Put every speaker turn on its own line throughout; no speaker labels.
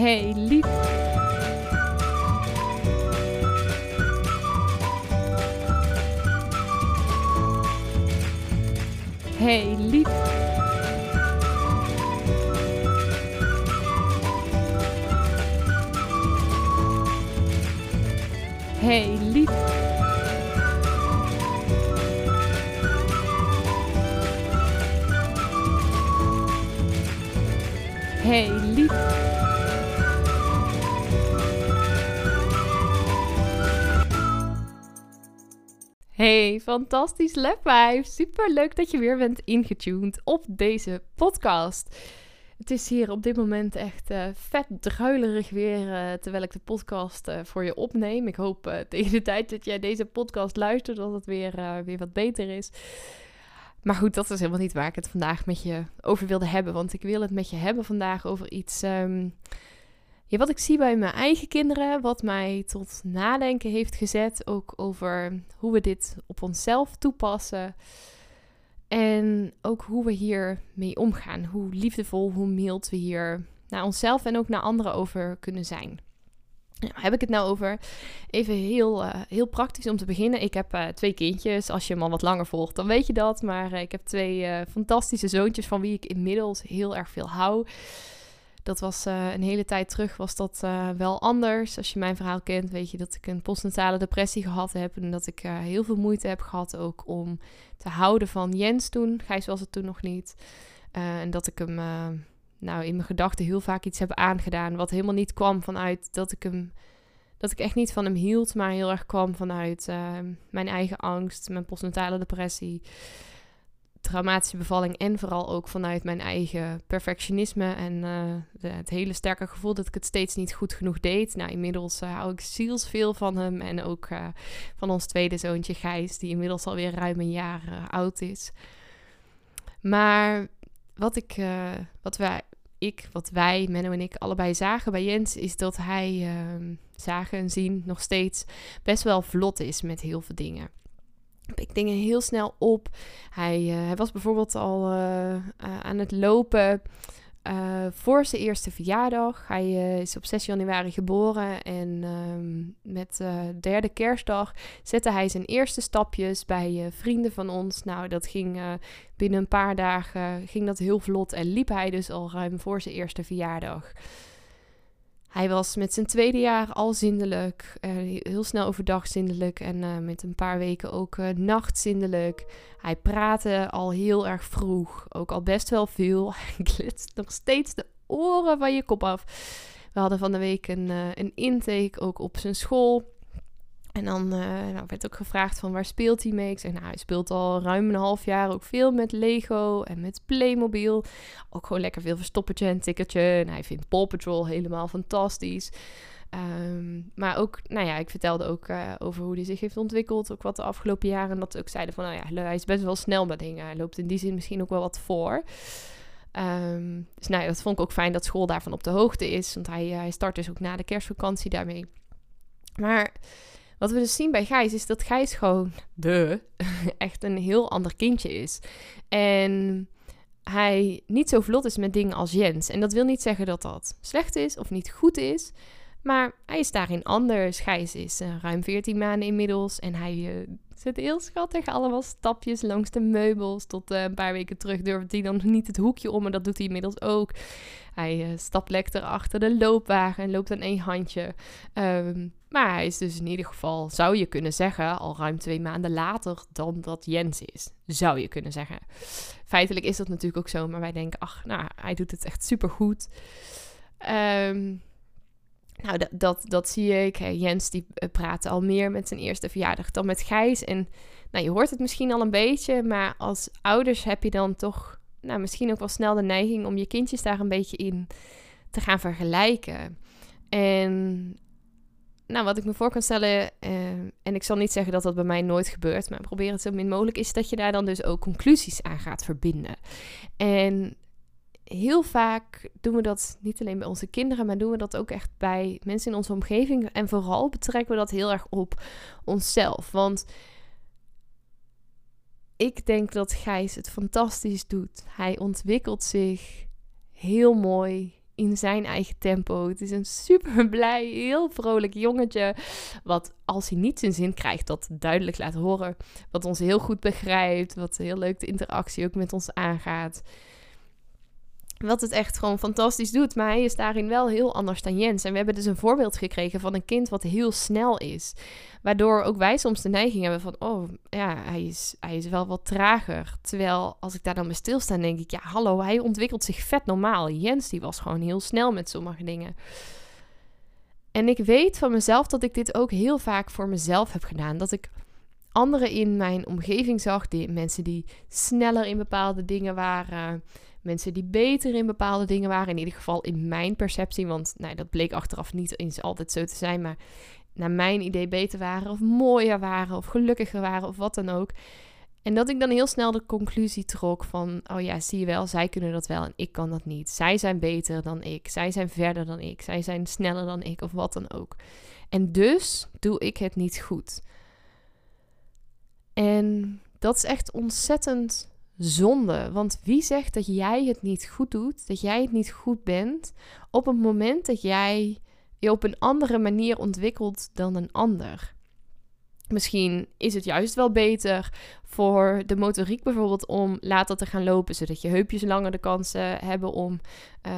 Hey lief. Hey lief. Hey lief. Hey lief. Hey, fantastisch Lab Super leuk dat je weer bent ingetuned op deze podcast. Het is hier op dit moment echt uh, vet druilerig weer uh, terwijl ik de podcast uh, voor je opneem. Ik hoop tegen de tijd dat jij deze podcast luistert dat het weer, weer wat beter is. Maar goed, dat is helemaal niet waar ik het vandaag met je over wilde hebben. Want ik wil het met je hebben vandaag over iets um, wat ik zie bij mijn eigen kinderen. Wat mij tot nadenken heeft gezet. Ook over hoe we dit op onszelf toepassen. En ook hoe we hier mee omgaan. Hoe liefdevol, hoe mild we hier naar onszelf en ook naar anderen over kunnen zijn. Nou, heb ik het nou over? Even heel, uh, heel praktisch om te beginnen. Ik heb uh, twee kindjes. Als je hem al wat langer volgt, dan weet je dat. Maar uh, ik heb twee fantastische zoontjes van wie ik inmiddels heel erg veel hou. Dat was een hele tijd terug, was dat wel anders. Als je mijn verhaal kent, weet je dat ik een postnatale depressie gehad heb. En dat ik heel veel moeite heb gehad ook om te houden van Jens toen. Gijs was het toen nog niet. en dat ik hem nou, in mijn gedachten heel vaak iets heb aangedaan. Wat helemaal niet kwam vanuit dat ik hem. Dat ik echt niet van hem hield, maar heel erg kwam vanuit mijn eigen angst, mijn postnatale depressie, traumatische bevalling en vooral ook vanuit mijn eigen perfectionisme en uh, de, het hele sterke gevoel dat ik het steeds niet goed genoeg deed. Nou, inmiddels uh, hou ik zielsveel van hem en ook van ons tweede zoontje Gijs, die inmiddels alweer ruim een jaar oud is. Maar wat ik, wat wij ik, wat wij, Menno en ik, allebei zagen bij Jens, is dat hij uh, zagen en zien nog steeds best wel vlot is met heel veel dingen. Ik dingen heel snel op. Hij, uh, hij was bijvoorbeeld al uh, aan het lopen voor zijn eerste verjaardag. Hij is op 6 januari geboren en um, met derde kerstdag zette hij zijn eerste stapjes bij vrienden van ons. Nou, dat ging binnen een paar dagen ging dat heel vlot en liep hij dus al ruim voor zijn eerste verjaardag. Hij was met zijn tweede jaar al zindelijk, uh, heel snel overdag zindelijk en uh, met een paar weken ook uh, nachtzindelijk. Hij praatte al heel erg vroeg, ook al best wel veel. Hij glitst nog steeds de oren van je kop af. We hadden van de week een, een intake ook op zijn school. En dan uh, nou, werd ook gevraagd van waar speelt hij mee? Ik zeg, nou, hij speelt al ruim een half jaar ook veel met Lego en met Playmobil. Ook gewoon lekker veel verstoppertje en tikkertje. En hij vindt Paw Patrol helemaal fantastisch. Um, maar ook, nou ja, ik vertelde ook uh, over hoe hij zich heeft ontwikkeld. Ook wat de afgelopen jaren. En dat ook zeiden van, nou ja, hij is best wel snel met dingen. Hij loopt in die zin misschien ook wel wat voor. Um, dus nou ja, dat vond ik ook fijn dat school daarvan op de hoogte is. Want hij, hij start dus ook na de kerstvakantie daarmee. Maar wat we dus zien bij Gijs is dat Gijs gewoon de echt een heel ander kindje is. En hij niet zo vlot is met dingen als Jens. En dat wil niet zeggen dat dat slecht is of niet goed is. Maar hij is daarin anders. Gijs is uh, ruim 14 maanden inmiddels. En hij uh, zit heel schattig allemaal stapjes langs de meubels. Tot uh, een paar weken terug durfde hij dan niet het hoekje om. Maar dat doet hij inmiddels ook. Hij stapt lekker achter de loopwagen en loopt aan één handje. Um, maar hij is dus in ieder geval, zou je kunnen zeggen, al ruim twee maanden later dan dat Jens is. Zou je kunnen zeggen. Feitelijk is dat natuurlijk ook zo, maar wij denken, ach, nou, hij doet het echt supergoed. Um, nou, dat, dat, zie ik. Jens die eh, praat al meer met zijn eerste verjaardag dan met Gijs. En nou, je hoort het misschien al een beetje, maar als ouders heb je dan toch nou, misschien ook wel snel de neiging om je kindjes daar een beetje in te gaan vergelijken. En nou, wat ik me voor kan stellen, uh, en ik zal niet zeggen dat dat bij mij nooit gebeurt, maar probeer het zo min mogelijk, is dat je daar dan dus ook conclusies aan gaat verbinden. En heel vaak doen we dat niet alleen bij onze kinderen, maar doen we dat ook echt bij mensen in onze omgeving. En vooral betrekken we dat heel erg op onszelf. Want ik denk dat Gijs het fantastisch doet. Hij ontwikkelt zich heel mooi in zijn eigen tempo. Het is een super blij, heel vrolijk jongetje. Wat als hij niet zijn zin krijgt, dat duidelijk laat horen. Wat ons heel goed begrijpt. Wat heel leuk de interactie ook met ons aangaat. Wat het echt gewoon fantastisch doet. Maar hij is daarin wel heel anders dan Jens. En we hebben dus een voorbeeld gekregen van een kind wat heel snel is. Waardoor ook wij soms de neiging hebben van... Oh, ja, hij is, hij is wel wat trager. Terwijl als ik daar dan bij stilsta, denk ik... Ja, hallo, hij ontwikkelt zich vet normaal. Jens, die was gewoon heel snel met sommige dingen. En ik weet van mezelf dat ik dit ook heel vaak voor mezelf heb gedaan. Dat ik anderen in mijn omgeving zag. Die, mensen die sneller in bepaalde dingen waren mensen die beter in bepaalde dingen waren. In ieder geval in mijn perceptie, want nou, dat bleek achteraf niet eens altijd zo te zijn. Maar naar mijn idee beter waren, of mooier waren, of gelukkiger waren, of wat dan ook. En dat ik dan heel snel de conclusie trok van, oh ja, zie je wel, zij kunnen dat wel en ik kan dat niet. Zij zijn beter dan ik, zij zijn verder dan ik, zij zijn sneller dan ik of wat dan ook. En dus doe ik het niet goed. En dat is echt ontzettend zonde. Want wie zegt dat jij het niet goed doet, dat jij het niet goed bent, op het moment dat jij je op een andere manier ontwikkelt dan een ander? Misschien is het juist wel beter voor de motoriek bijvoorbeeld om later te gaan lopen, zodat je heupjes langer de kansen hebben om uh,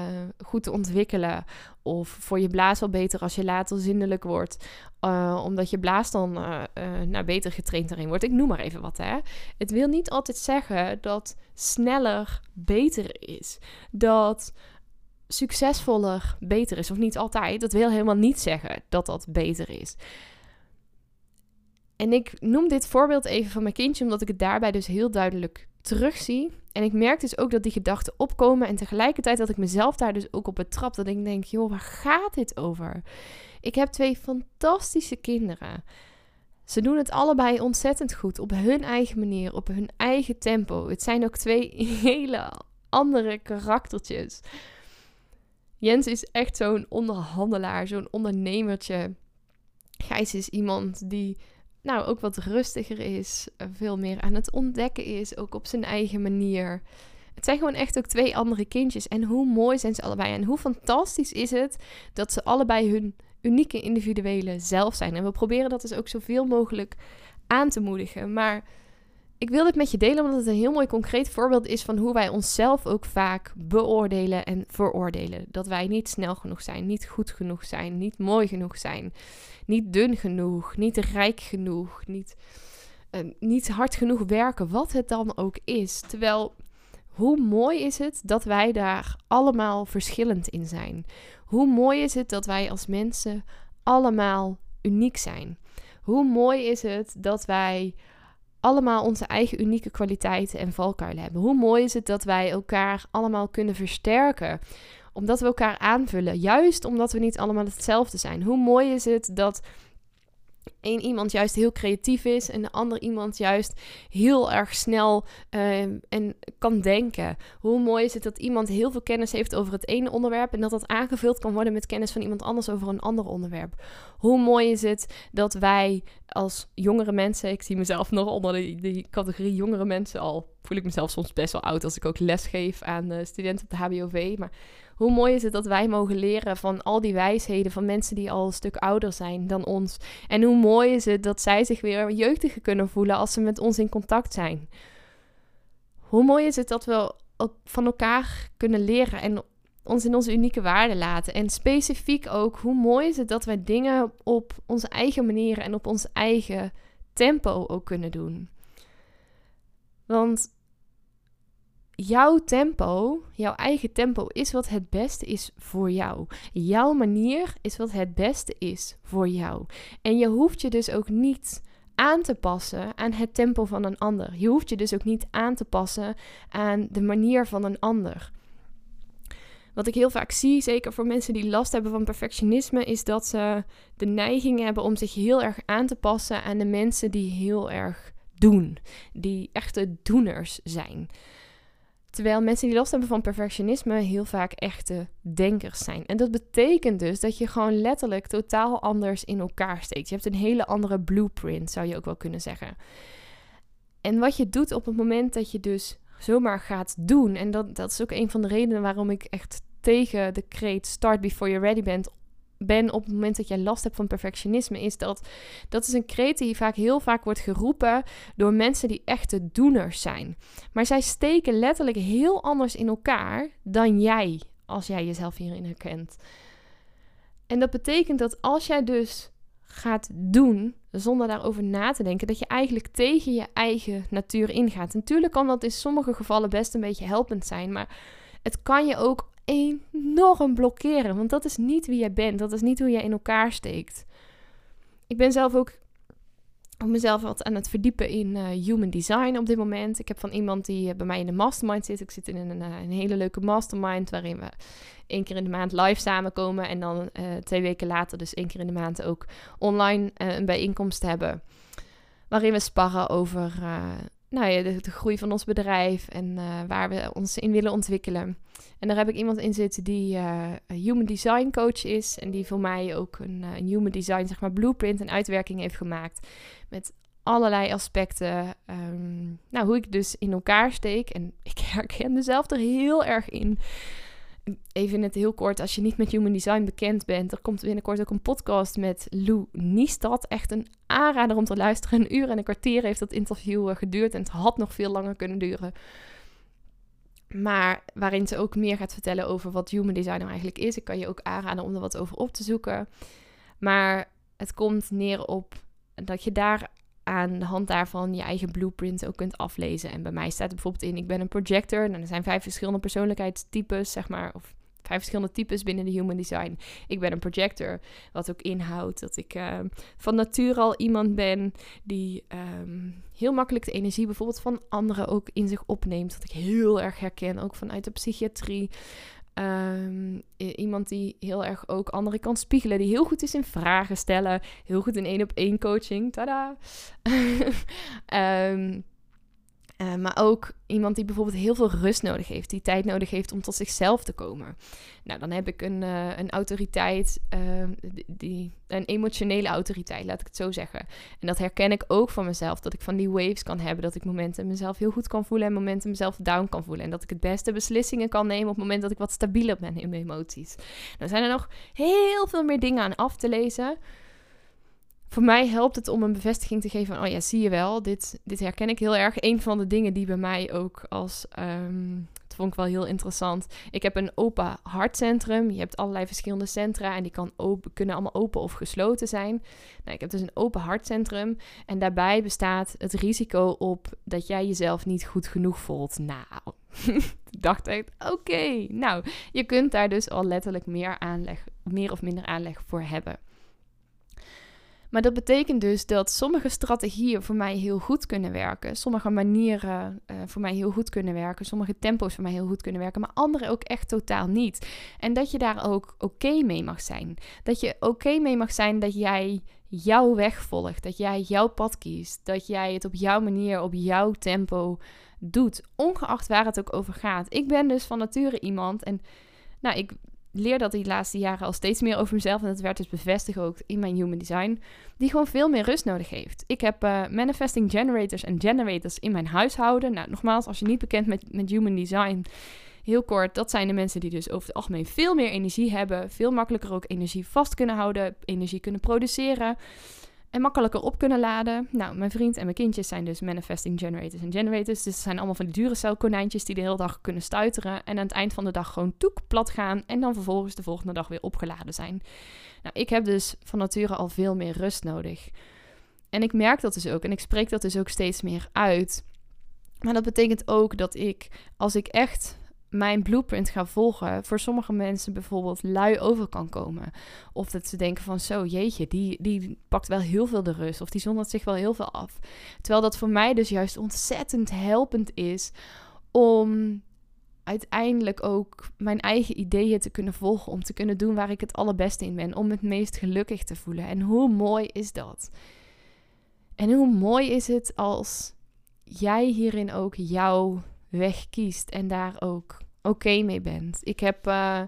goed te ontwikkelen. Of voor je blaas wel beter als je later zindelijk wordt, uh, omdat je blaas dan uh, nou, beter getraind erin wordt. Ik noem maar even wat. Hè. Het wil niet altijd zeggen dat sneller beter is. Dat succesvoller beter is. Of niet altijd. Dat wil helemaal niet zeggen dat dat beter is. En ik noem dit voorbeeld even van mijn kindje, omdat ik het daarbij dus heel duidelijk terugzie. En ik merk dus ook dat die gedachten opkomen. En tegelijkertijd dat ik mezelf daar dus ook op betrap. Dat ik denk, joh, waar gaat dit over? Ik heb twee fantastische kinderen. Ze doen het allebei ontzettend goed. Op hun eigen manier, op hun eigen tempo. Het zijn ook twee hele andere karaktertjes. Jens is echt zo'n onderhandelaar, zo'n ondernemertje. Gijs is iemand die nou ook wat rustiger is, eh, veel meer aan het ontdekken is, ook op zijn eigen manier. Het zijn gewoon echt ook twee andere kindjes. En hoe mooi zijn ze allebei. En hoe fantastisch is het dat ze allebei hun unieke individuele zelf zijn. En we proberen dat dus ook zoveel mogelijk aan te moedigen. Maar ik wil dit met je delen omdat het een heel mooi concreet voorbeeld is van hoe wij onszelf ook vaak beoordelen en veroordelen. Dat wij niet snel genoeg zijn, niet goed genoeg zijn, niet mooi genoeg zijn, niet dun genoeg, niet rijk genoeg, niet, uh, niet hard genoeg werken, wat het dan ook is. Terwijl, hoe mooi is het dat wij daar allemaal verschillend in zijn? Hoe mooi is het dat wij als mensen allemaal uniek zijn? Hoe mooi is het dat wij allemaal onze eigen unieke kwaliteiten en valkuilen hebben. Hoe mooi is het dat wij elkaar allemaal kunnen versterken? Omdat we elkaar aanvullen. Juist omdat we niet allemaal hetzelfde zijn. Hoe mooi is het dat een iemand juist heel creatief is en de ander iemand juist heel erg snel uh, en kan denken. Hoe mooi is het dat iemand heel veel kennis heeft over het ene onderwerp en dat dat aangevuld kan worden met kennis van iemand anders over een ander onderwerp. Hoe mooi is het dat wij als jongere mensen, ik zie mezelf nog onder die, categorie jongere mensen al, voel ik mezelf soms best wel oud als ik ook les geef aan uh, studenten op de HBOV, maar hoe mooi is het dat wij mogen leren van al die wijsheden van mensen die al een stuk ouder zijn dan ons. En hoe mooi is het dat zij zich weer jeugdiger kunnen voelen als ze met ons in contact zijn. Hoe mooi is het dat we van elkaar kunnen leren en ons in onze unieke waarde laten. En specifiek ook, hoe mooi is het dat wij dingen op onze eigen manier en op ons eigen tempo ook kunnen doen. Want jouw tempo, jouw eigen tempo, is wat het beste is voor jou. Jouw manier is wat het beste is voor jou. En je hoeft je dus ook niet aan te passen aan het tempo van een ander. Je hoeft je dus ook niet aan te passen aan de manier van een ander. Wat ik heel vaak zie, zeker voor mensen die last hebben van perfectionisme, is dat ze de neiging hebben om zich heel erg aan te passen aan de mensen die heel erg doen, die echte doeners zijn. Terwijl mensen die last hebben van perfectionisme heel vaak echte denkers zijn. En dat betekent dus dat je gewoon letterlijk totaal anders in elkaar steekt. Je hebt een hele andere blueprint, zou je ook wel kunnen zeggen. En wat je doet op het moment dat je dus zomaar gaat doen. En dat, dat is ook een van de redenen waarom ik echt tegen de kreet start before you're ready bent ben op het moment dat jij last hebt van perfectionisme, is dat dat is een kreet die vaak heel vaak wordt geroepen door mensen die echte doeners zijn. Maar zij steken letterlijk heel anders in elkaar dan jij, als jij jezelf hierin herkent. En dat betekent dat als jij dus gaat doen zonder daarover na te denken, dat je eigenlijk tegen je eigen natuur ingaat. Natuurlijk kan dat in sommige gevallen best een beetje helpend zijn, maar het kan je ook enorm blokkeren. Want dat is niet wie jij bent. Dat is niet hoe jij in elkaar steekt. Ik ben zelf ook op mezelf wat aan het verdiepen in uh, human design op dit moment. Ik heb van iemand die uh, bij mij in de mastermind zit. Ik zit in een, uh, een, hele leuke mastermind waarin we één keer in de maand live samenkomen. En dan twee weken later, dus één keer in de maand, ook online een bijeenkomst hebben. Waarin we sparren over nou ja, de, de, groei van ons bedrijf en waar we ons in willen ontwikkelen. En daar heb ik iemand in zitten die uh, human design coach is. En die voor mij ook een, uh, een, human design, zeg maar, blueprint en uitwerking heeft gemaakt. Met allerlei aspecten. Um, nou, hoe ik dus in elkaar steek. En ik herken mezelf er heel erg in. Even in het heel kort, als je niet met human design bekend bent, er komt binnenkort ook een podcast met Lou Niestad. Echt een aanrader om te luisteren. Een uur en een kwartier heeft dat interview uh, geduurd en het had nog veel langer kunnen duren. Maar waarin ze ook meer gaat vertellen over wat human design nou eigenlijk is. Ik kan je ook aanraden om er wat over op te zoeken. Maar het komt neer op dat je daar aan de hand daarvan je eigen blueprint ook kunt aflezen. En bij mij staat bijvoorbeeld in: ik ben een projector. Nou, er zijn vijf verschillende persoonlijkheidstypes, zeg maar. Of vijf verschillende types binnen de human design. Ik ben een projector, wat ook inhoudt dat ik uh, van nature al iemand ben die um, heel makkelijk de energie bijvoorbeeld van anderen ook in zich opneemt. Dat ik heel erg herken, ook vanuit de psychiatrie. Um, iemand die heel erg ook anderen kan spiegelen, die heel goed is in vragen stellen, heel goed in één op één coaching. Tada! um, Uh, maar ook iemand die bijvoorbeeld heel veel rust nodig heeft, die tijd nodig heeft om tot zichzelf te komen. Nou, dan heb ik een, uh, een autoriteit, uh, die, een emotionele autoriteit, laat ik het zo zeggen. En dat herken ik ook van mezelf, dat ik van die waves kan hebben, dat ik momenten mezelf heel goed kan voelen en momenten mezelf down kan voelen. En dat ik het beste beslissingen kan nemen op het moment dat ik wat stabieler ben in mijn emoties. Dan zijn er nog heel veel meer dingen aan af te lezen voor mij helpt het om een bevestiging te geven van, oh ja, zie je wel, dit, dit herken ik heel erg. Een van de dingen die bij mij ook als, um, dat vond ik wel heel interessant. Ik heb een open hartcentrum. Je hebt allerlei verschillende centra en die kan open, kunnen allemaal open of gesloten zijn. Nou, ik heb dus een open hartcentrum en daarbij bestaat het risico op dat jij jezelf niet goed genoeg voelt. Nou, dacht ik, oké, nou, je kunt daar dus al letterlijk meer aanleg, meer of minder aanleg voor hebben. Maar dat betekent dus dat sommige strategieën voor mij heel goed kunnen werken. Sommige manieren uh, voor mij heel goed kunnen werken. Sommige tempo's voor mij heel goed kunnen werken. Maar andere ook echt totaal niet. En dat je daar ook oké mee mag zijn. Dat je oké mee mag zijn dat jij jouw weg volgt. Dat jij jouw pad kiest. Dat jij het op jouw manier, op jouw tempo doet. Ongeacht waar het ook over gaat. Ik ben dus van nature iemand. En nou, ik leer dat die laatste jaren al steeds meer over mezelf. En dat werd dus bevestigd ook in mijn human design. Die gewoon veel meer rust nodig heeft. Ik heb uh, manifesting generators en generators in mijn huishouden. Nou, nogmaals, als je niet bekend met, met human design. Heel kort, dat zijn de mensen die dus over het algemeen veel meer energie hebben. Veel makkelijker ook energie vast kunnen houden. Energie kunnen produceren en makkelijker op kunnen laden. Nou, mijn vriend en mijn kindjes zijn dus manifesting generators en generators. Dus het zijn allemaal van die dure celkonijntjes die de hele dag kunnen stuiteren. En aan het eind van de dag gewoon toek plat gaan. En dan vervolgens de volgende dag weer opgeladen zijn. Nou, ik heb dus van nature al veel meer rust nodig. En ik merk dat dus ook. En ik spreek dat dus ook steeds meer uit. Maar dat betekent ook dat ik, als ik echt mijn blueprint ga volgen, voor sommige mensen bijvoorbeeld lui over kan komen. Of dat ze denken van zo, jeetje, die, die pakt wel heel veel de rust. Of die zondert zich wel heel veel af. Terwijl dat voor mij dus juist ontzettend helpend is om uiteindelijk ook mijn eigen ideeën te kunnen volgen. Om te kunnen doen waar ik het allerbeste in ben. Om het meest gelukkig te voelen. En hoe mooi is dat? En hoe mooi is het als jij hierin ook jouw weg kiest en daar ook oké mee bent. Ik heb eh,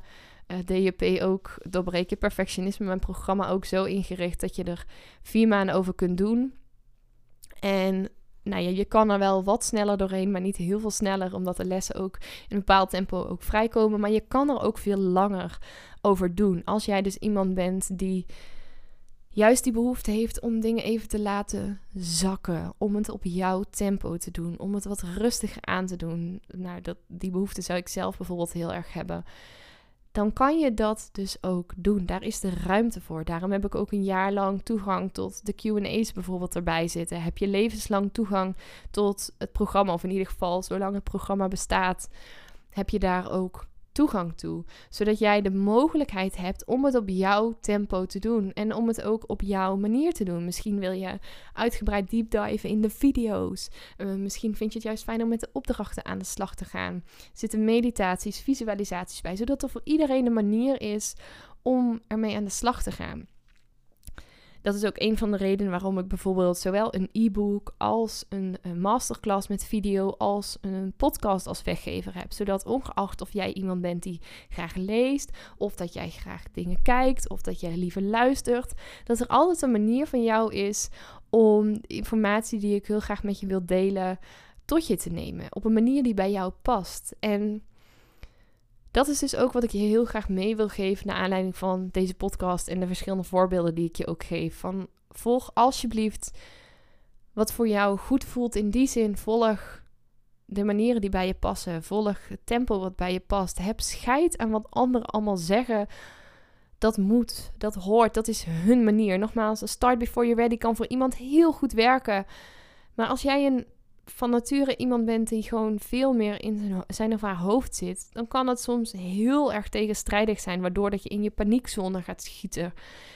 eh, DJP ook doorbreken perfectionisme mijn programma ook zo ingericht dat je er vier maanden over kunt doen. En nou ja, je kan er wel wat sneller doorheen, maar niet heel veel sneller, omdat de lessen ook in een bepaald tempo ook vrijkomen. Maar je kan er ook veel langer over doen. Als jij dus iemand bent die juist die behoefte heeft om dingen even te laten zakken, om het op jouw tempo te doen, om het wat rustiger aan te doen. Nou, dat, die behoefte zou ik zelf bijvoorbeeld heel erg hebben dan kan je dat dus ook doen. Daar is de ruimte voor. Daarom heb ik ook een jaar lang toegang tot de QA's bijvoorbeeld erbij zitten. Heb je levenslang toegang tot het programma, of in ieder geval zolang het programma bestaat, heb je daar ook toegang toe. Zodat jij de mogelijkheid hebt om het op jouw tempo te doen. En om het ook op jouw manier te doen. Misschien wil je uitgebreid deep dive in de video's. Uh, misschien vind je het juist fijn om met de opdrachten aan de slag te gaan. Er zitten meditaties, visualisaties bij. Zodat er voor iedereen een manier is om ermee aan de slag te gaan. Dat is ook een van de redenen waarom ik bijvoorbeeld zowel een e-book als een, een, masterclass met video als een podcast als weggever heb. Zodat ongeacht of jij iemand bent die graag leest, of dat jij graag dingen kijkt, of dat jij liever luistert, dat er altijd een manier van jou is om informatie die ik heel graag met je wil delen tot je te nemen. Op een manier die bij jou past. En dat is dus ook wat ik je heel graag mee wil geven naar aanleiding van deze podcast en de verschillende voorbeelden die ik je ook geef. Van volg alsjeblieft wat voor jou goed voelt in die zin. Volg de manieren die bij je passen. Volg het tempo wat bij je past. Heb scheid aan wat anderen allemaal zeggen. Dat moet, dat hoort, dat is hun manier. Nogmaals, een start before you're ready kan voor iemand heel goed werken. Maar als jij een van nature iemand bent die gewoon veel meer in zijn of haar hoofd zit, dan kan het soms heel erg tegenstrijdig zijn, waardoor dat je in je paniekzone gaat schieten.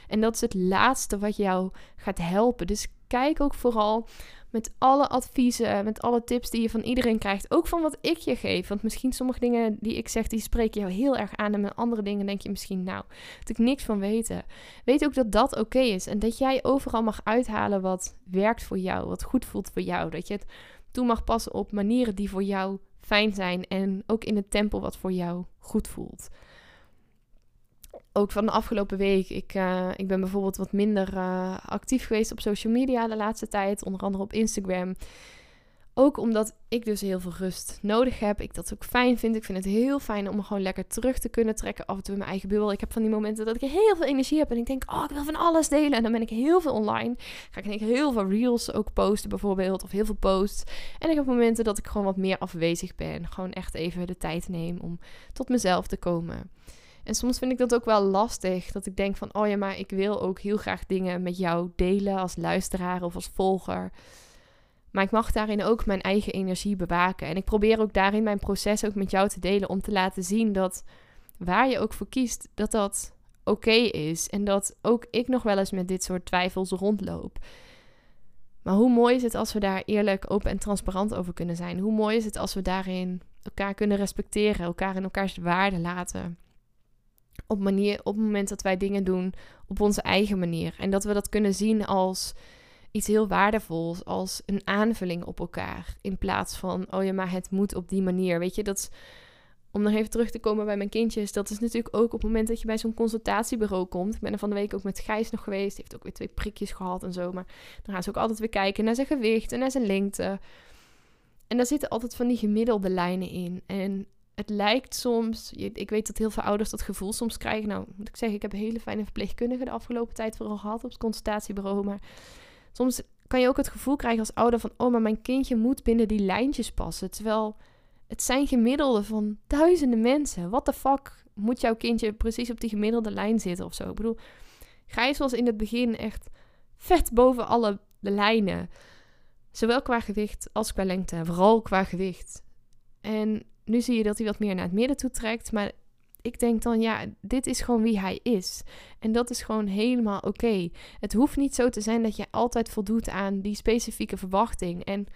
En dat is het laatste wat jou gaat helpen. Dus kijk ook vooral met alle adviezen, met alle tips die je van iedereen krijgt, ook van wat ik je geef. Want misschien sommige dingen die ik zeg, die spreken jou heel erg aan. En met andere dingen denk je misschien, nou, dat ik niks van weten. Weet ook dat dat oké is. En dat jij overal mag uithalen wat werkt voor jou, wat goed voelt voor jou. Dat je het toe mag passen op manieren die voor jou fijn zijn en ook in het tempo wat voor jou goed voelt. Ook van de afgelopen week. Ik, uh, ik ben bijvoorbeeld wat minder uh, actief geweest op social media de laatste tijd, onder andere op Instagram. Ook omdat ik dus heel veel rust nodig heb. Ik dat ook fijn vind. Ik vind het heel fijn om gewoon lekker terug te kunnen trekken. Af en toe in mijn eigen bubbel. Ik heb van die momenten dat ik heel veel energie heb. En ik denk, oh, ik wil van alles delen. En dan ben ik heel veel online. Ga ik heel veel reels ook posten bijvoorbeeld. Of heel veel posts. En ik heb momenten dat ik gewoon wat meer afwezig ben. Gewoon echt even de tijd neem om tot mezelf te komen. En soms vind ik dat ook wel lastig. Dat ik denk van, oh ja, maar ik wil ook heel graag dingen met jou delen als luisteraar of als volger. Maar ik mag daarin ook mijn eigen energie bewaken. En ik probeer ook daarin mijn proces ook met jou te delen. Om te laten zien dat waar je ook voor kiest, dat dat oké is. En dat ook ik nog wel eens met dit soort twijfels rondloop. Maar hoe mooi is het als we daar eerlijk, open en transparant over kunnen zijn? Hoe mooi is het als we daarin elkaar kunnen respecteren, elkaar in elkaars waarde laten? Op, manier, op het moment dat wij dingen doen op onze eigen manier. En dat we dat kunnen zien als iets heel waardevols als een aanvulling op elkaar. In plaats van, oh ja, maar het moet op die manier. Weet je, dat is, om nog even terug te komen bij mijn kindjes. Dat is natuurlijk ook op het moment dat je bij zo'n consultatiebureau komt. Ik ben er van de week ook met Gijs nog geweest. Heeft ook weer twee prikjes gehad en zo. Maar dan gaan ze ook altijd weer kijken naar zijn gewicht en naar zijn lengte. En daar zitten altijd van die gemiddelde lijnen in. En het lijkt soms, ik weet dat heel veel ouders dat gevoel soms krijgen. Nou, moet ik zeggen, ik heb hele fijne verpleegkundige de afgelopen tijd vooral gehad op het consultatiebureau. Maar Soms kan je ook het gevoel krijgen als ouder van, oh, maar mijn kindje moet binnen die lijntjes passen. Terwijl het zijn gemiddelden van duizenden mensen. Wat de fuck moet jouw kindje precies op die gemiddelde lijn zitten of zo? Ik bedoel, Gijs was in het begin echt vet boven alle lijnen. Zowel qua gewicht als qua lengte. Vooral qua gewicht. En nu zie je dat hij wat meer naar het midden toe trekt. Maar ik denk dan, ja, dit is gewoon wie hij is. En dat is gewoon helemaal oké. Het hoeft niet zo te zijn dat je altijd voldoet aan die specifieke verwachting. En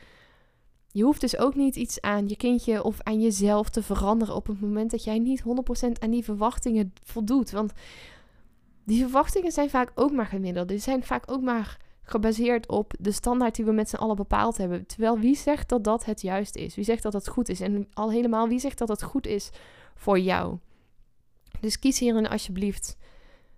je hoeft dus ook niet iets aan je kindje of aan jezelf te veranderen op het moment dat jij niet 100% aan die verwachtingen voldoet. Want die verwachtingen zijn vaak ook maar gemiddeld. Die zijn vaak ook maar gebaseerd op de standaard die we met z'n allen bepaald hebben. Terwijl wie zegt dat dat het juist is? Wie zegt dat het goed is? En al helemaal wie zegt dat het goed is voor jou? Dus kies hierin alsjeblieft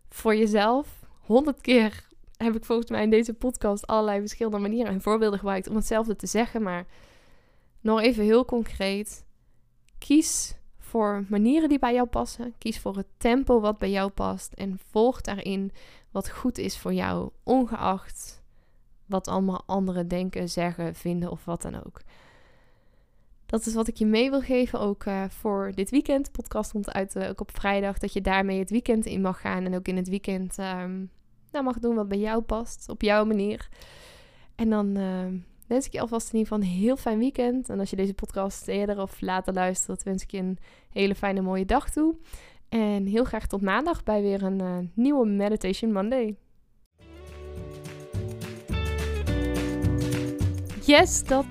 voor jezelf honderd keer heb ik volgens mij in deze podcast allerlei verschillende manieren en voorbeelden gebruikt om hetzelfde te zeggen. Maar nog even heel concreet. Kies voor manieren die bij jou passen. Kies voor het tempo wat bij jou past. En volg daarin wat goed is voor jou, ongeacht wat allemaal anderen denken, zeggen, vinden of wat dan ook. Dat is wat ik je mee wil geven, ook uh, voor dit weekend. De podcast komt uit uh, ook op vrijdag, dat je daarmee het weekend in mag gaan. En ook in het weekend um, nou, mag doen wat bij jou past, op jouw manier. En dan uh, wens ik je alvast in ieder geval een heel fijn weekend. En als je deze podcast eerder of later luistert, wens ik je een hele fijne mooie dag toe. En heel graag tot maandag bij weer een nieuwe Meditation Monday. Yes, dat